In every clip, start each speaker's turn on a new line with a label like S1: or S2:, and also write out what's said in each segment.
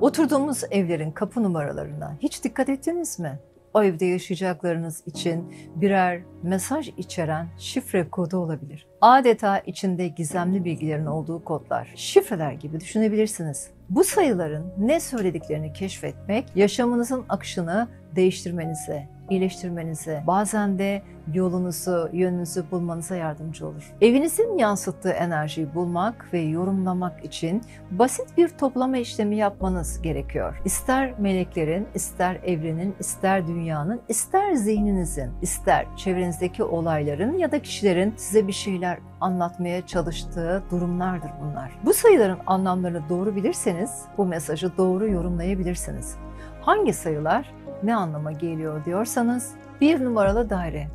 S1: Oturduğumuz evlerin kapı numaralarına hiç dikkat ettiniz mi? O evde yaşayacaklarınız için birer mesaj içeren şifre kodu olabilir. Adeta içinde gizemli bilgilerin olduğu kodlar, şifreler gibi düşünebilirsiniz. Bu sayıların ne söylediklerini keşfetmek, yaşamınızın akışını değiştirmenize, iyileştirmenize, bazen de yolunuzu, yönünüzü bulmanıza yardımcı olur. Evinizin yansıttığı enerjiyi bulmak ve yorumlamak için basit bir toplama işlemi yapmanız gerekiyor. İster meleklerin, ister evrenin, ister dünyanın, ister zihninizin, ister çevrenizdeki olayların ya da kişilerin size bir şeyler anlatmaya çalıştığı durumlardır bunlar. Bu sayıların anlamlarını doğru bilirseniz bu mesajı doğru yorumlayabilirsiniz. Hangi sayılar ne anlama geliyor diyorsanız bir numaralı daire.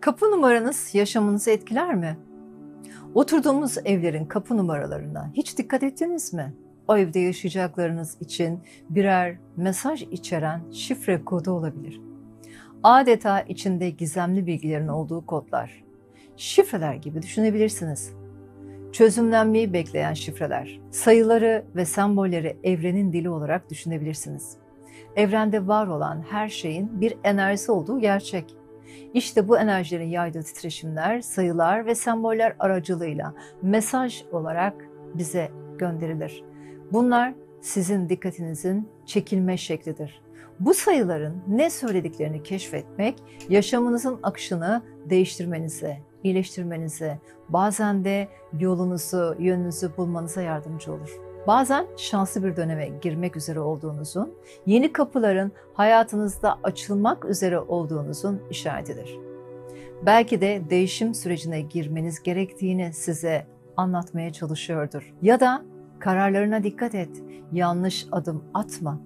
S1: Kapı numaranız yaşamınızı etkiler mi? Oturduğumuz evlerin kapı numaralarına hiç dikkat ettiniz mi? O evde yaşayacaklarınız için birer mesaj içeren şifre kodu olabilir. Adeta içinde gizemli bilgilerin olduğu kodlar, şifreler gibi düşünebilirsiniz çözümlenmeyi bekleyen şifreler. Sayıları ve sembolleri evrenin dili olarak düşünebilirsiniz. Evrende var olan her şeyin bir enerjisi olduğu gerçek. İşte bu enerjilerin yaydığı titreşimler, sayılar ve semboller aracılığıyla mesaj olarak bize gönderilir. Bunlar sizin dikkatinizin çekilme şeklidir. Bu sayıların ne söylediklerini keşfetmek, yaşamınızın akışını değiştirmenize, iyileştirmenize, bazen de yolunuzu, yönünüzü bulmanıza yardımcı olur. Bazen şanslı bir döneme girmek üzere olduğunuzun, yeni kapıların hayatınızda açılmak üzere olduğunuzun işaretidir. Belki de değişim sürecine girmeniz gerektiğini size anlatmaya çalışıyordur. Ya da kararlarına dikkat et, yanlış adım atma.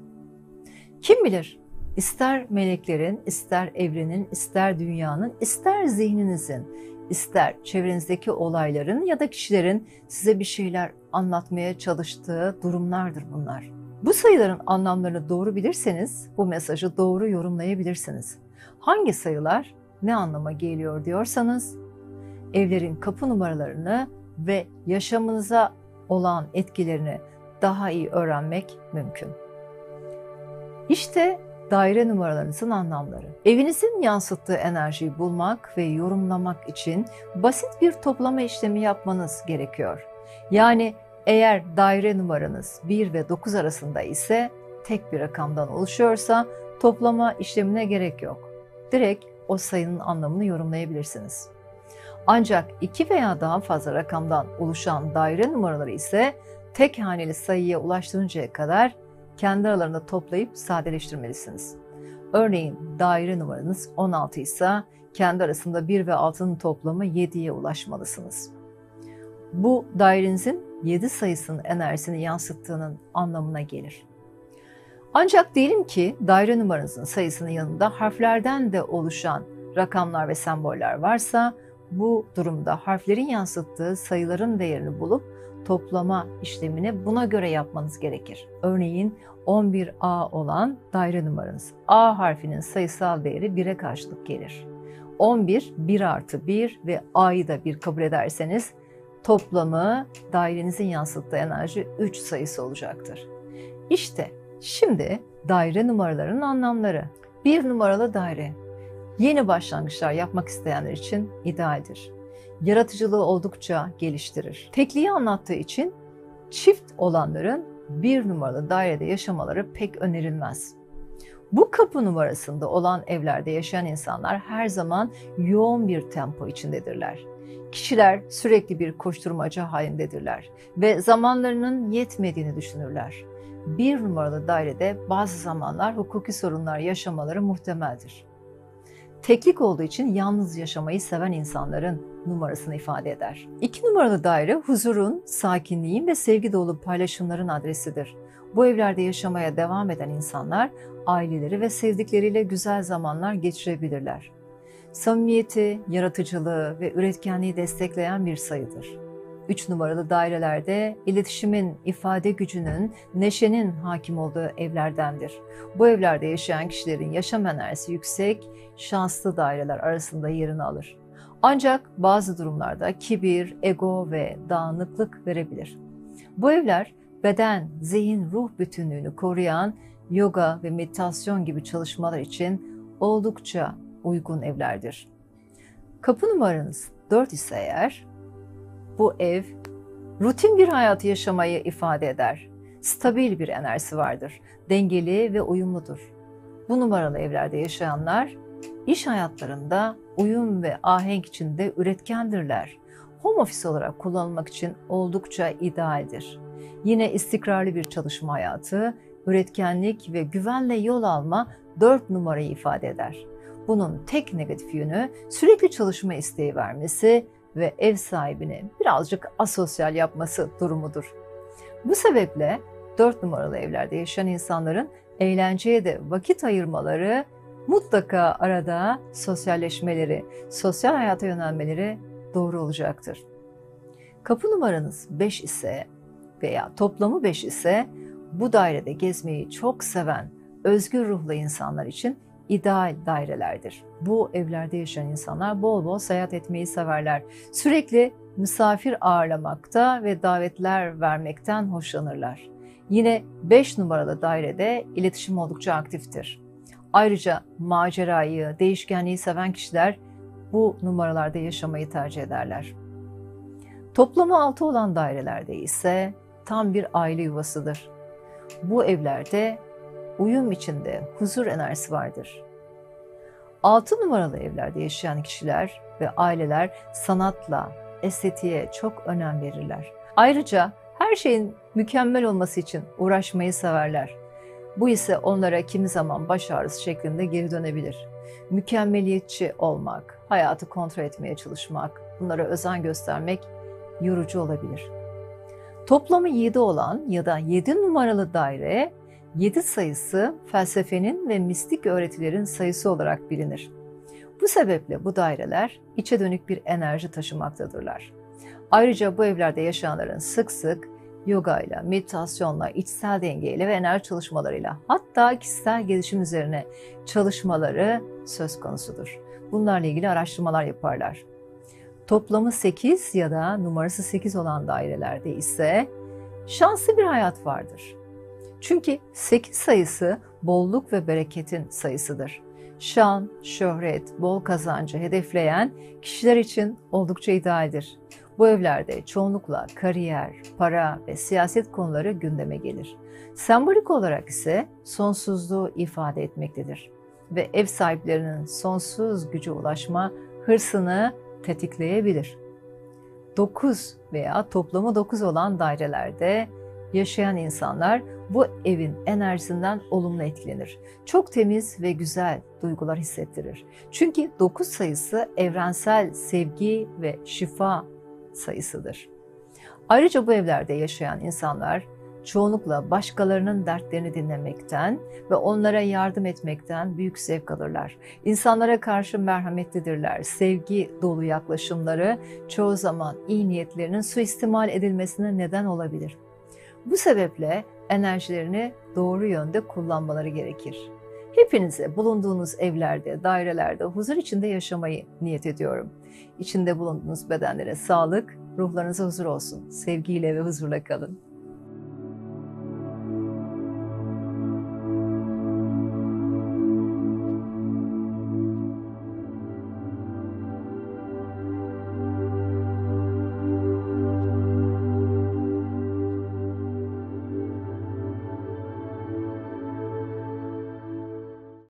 S1: Kim bilir İster meleklerin, ister evrenin, ister dünyanın, ister zihninizin ister çevrenizdeki olayların ya da kişilerin size bir şeyler anlatmaya çalıştığı durumlardır bunlar. Bu sayıların anlamlarını doğru bilirseniz bu mesajı doğru yorumlayabilirsiniz. Hangi sayılar ne anlama geliyor diyorsanız evlerin kapı numaralarını ve yaşamınıza olan etkilerini daha iyi öğrenmek mümkün. İşte daire numaralarınızın anlamları. Evinizin yansıttığı enerjiyi bulmak ve yorumlamak için basit bir toplama işlemi yapmanız gerekiyor. Yani eğer daire numaranız 1 ve 9 arasında ise tek bir rakamdan oluşuyorsa toplama işlemine gerek yok. Direkt o sayının anlamını yorumlayabilirsiniz. Ancak iki veya daha fazla rakamdan oluşan daire numaraları ise tek haneli sayıya ulaştırıncaya kadar kendi aralarında toplayıp sadeleştirmelisiniz. Örneğin daire numaranız 16 ise kendi arasında 1 ve 6'nın toplamı 7'ye ulaşmalısınız. Bu dairenizin 7 sayısının enerjisini yansıttığının anlamına gelir. Ancak diyelim ki daire numaranızın sayısının yanında harflerden de oluşan rakamlar ve semboller varsa bu durumda harflerin yansıttığı sayıların değerini bulup toplama işlemini buna göre yapmanız gerekir. Örneğin 11A olan daire numaranız. A harfinin sayısal değeri 1'e karşılık gelir. 11, 1 artı 1 ve A'yı da 1 kabul ederseniz toplamı dairenizin yansıttığı enerji 3 sayısı olacaktır. İşte şimdi daire numaralarının anlamları. Bir numaralı daire yeni başlangıçlar yapmak isteyenler için idealdir yaratıcılığı oldukça geliştirir. Tekliği anlattığı için çift olanların bir numaralı dairede yaşamaları pek önerilmez. Bu kapı numarasında olan evlerde yaşayan insanlar her zaman yoğun bir tempo içindedirler. Kişiler sürekli bir koşturmaca halindedirler ve zamanlarının yetmediğini düşünürler. Bir numaralı dairede bazı zamanlar hukuki sorunlar yaşamaları muhtemeldir teklik olduğu için yalnız yaşamayı seven insanların numarasını ifade eder. İki numaralı daire huzurun, sakinliğin ve sevgi dolu paylaşımların adresidir. Bu evlerde yaşamaya devam eden insanlar aileleri ve sevdikleriyle güzel zamanlar geçirebilirler. Samimiyeti, yaratıcılığı ve üretkenliği destekleyen bir sayıdır. 3 numaralı dairelerde iletişimin, ifade gücünün, neşenin hakim olduğu evlerdendir. Bu evlerde yaşayan kişilerin yaşam enerjisi yüksek, şanslı daireler arasında yerini alır. Ancak bazı durumlarda kibir, ego ve dağınıklık verebilir. Bu evler beden, zihin, ruh bütünlüğünü koruyan yoga ve meditasyon gibi çalışmalar için oldukça uygun evlerdir. Kapı numaranız 4 ise eğer bu ev rutin bir hayatı yaşamayı ifade eder. Stabil bir enerjisi vardır. Dengeli ve uyumludur. Bu numaralı evlerde yaşayanlar iş hayatlarında uyum ve ahenk içinde üretkendirler. Home office olarak kullanılmak için oldukça idealdir. Yine istikrarlı bir çalışma hayatı, üretkenlik ve güvenle yol alma 4 numarayı ifade eder. Bunun tek negatif yönü sürekli çalışma isteği vermesi ve ev sahibini birazcık asosyal yapması durumudur. Bu sebeple 4 numaralı evlerde yaşayan insanların eğlenceye de vakit ayırmaları, mutlaka arada sosyalleşmeleri, sosyal hayata yönelmeleri doğru olacaktır. Kapı numaranız 5 ise veya toplamı 5 ise bu dairede gezmeyi çok seven, özgür ruhlu insanlar için ideal dairelerdir. Bu evlerde yaşayan insanlar bol bol seyahat etmeyi severler. Sürekli misafir ağırlamakta ve davetler vermekten hoşlanırlar. Yine 5 numaralı dairede iletişim oldukça aktiftir. Ayrıca macerayı, değişkenliği seven kişiler bu numaralarda yaşamayı tercih ederler. Toplamı 6 olan dairelerde ise tam bir aile yuvasıdır. Bu evlerde uyum içinde huzur enerjisi vardır. 6 numaralı evlerde yaşayan kişiler ve aileler sanatla, estetiğe çok önem verirler. Ayrıca her şeyin mükemmel olması için uğraşmayı severler. Bu ise onlara kimi zaman baş ağrısı şeklinde geri dönebilir. Mükemmeliyetçi olmak, hayatı kontrol etmeye çalışmak, bunlara özen göstermek yorucu olabilir. Toplamı 7 olan ya da 7 numaralı daire 7 sayısı felsefenin ve mistik öğretilerin sayısı olarak bilinir. Bu sebeple bu daireler içe dönük bir enerji taşımaktadırlar. Ayrıca bu evlerde yaşayanların sık sık yoga ile, meditasyonla, içsel dengeyle ve enerji çalışmalarıyla hatta kişisel gelişim üzerine çalışmaları söz konusudur. Bunlarla ilgili araştırmalar yaparlar. Toplamı 8 ya da numarası 8 olan dairelerde ise şanslı bir hayat vardır. Çünkü 8 sayısı bolluk ve bereketin sayısıdır. Şan, şöhret, bol kazancı hedefleyen kişiler için oldukça idealdir. Bu evlerde çoğunlukla kariyer, para ve siyaset konuları gündeme gelir. Sembolik olarak ise sonsuzluğu ifade etmektedir ve ev sahiplerinin sonsuz güce ulaşma hırsını tetikleyebilir. 9 veya toplamı 9 olan dairelerde yaşayan insanlar bu evin enerjisinden olumlu etkilenir. Çok temiz ve güzel duygular hissettirir. Çünkü 9 sayısı evrensel sevgi ve şifa sayısıdır. Ayrıca bu evlerde yaşayan insanlar çoğunlukla başkalarının dertlerini dinlemekten ve onlara yardım etmekten büyük zevk alırlar. İnsanlara karşı merhametlidirler. Sevgi dolu yaklaşımları çoğu zaman iyi niyetlerinin suistimal edilmesine neden olabilir. Bu sebeple enerjilerini doğru yönde kullanmaları gerekir. Hepinize bulunduğunuz evlerde, dairelerde huzur içinde yaşamayı niyet ediyorum. İçinde bulunduğunuz bedenlere sağlık, ruhlarınıza huzur olsun. Sevgiyle ve huzurla kalın.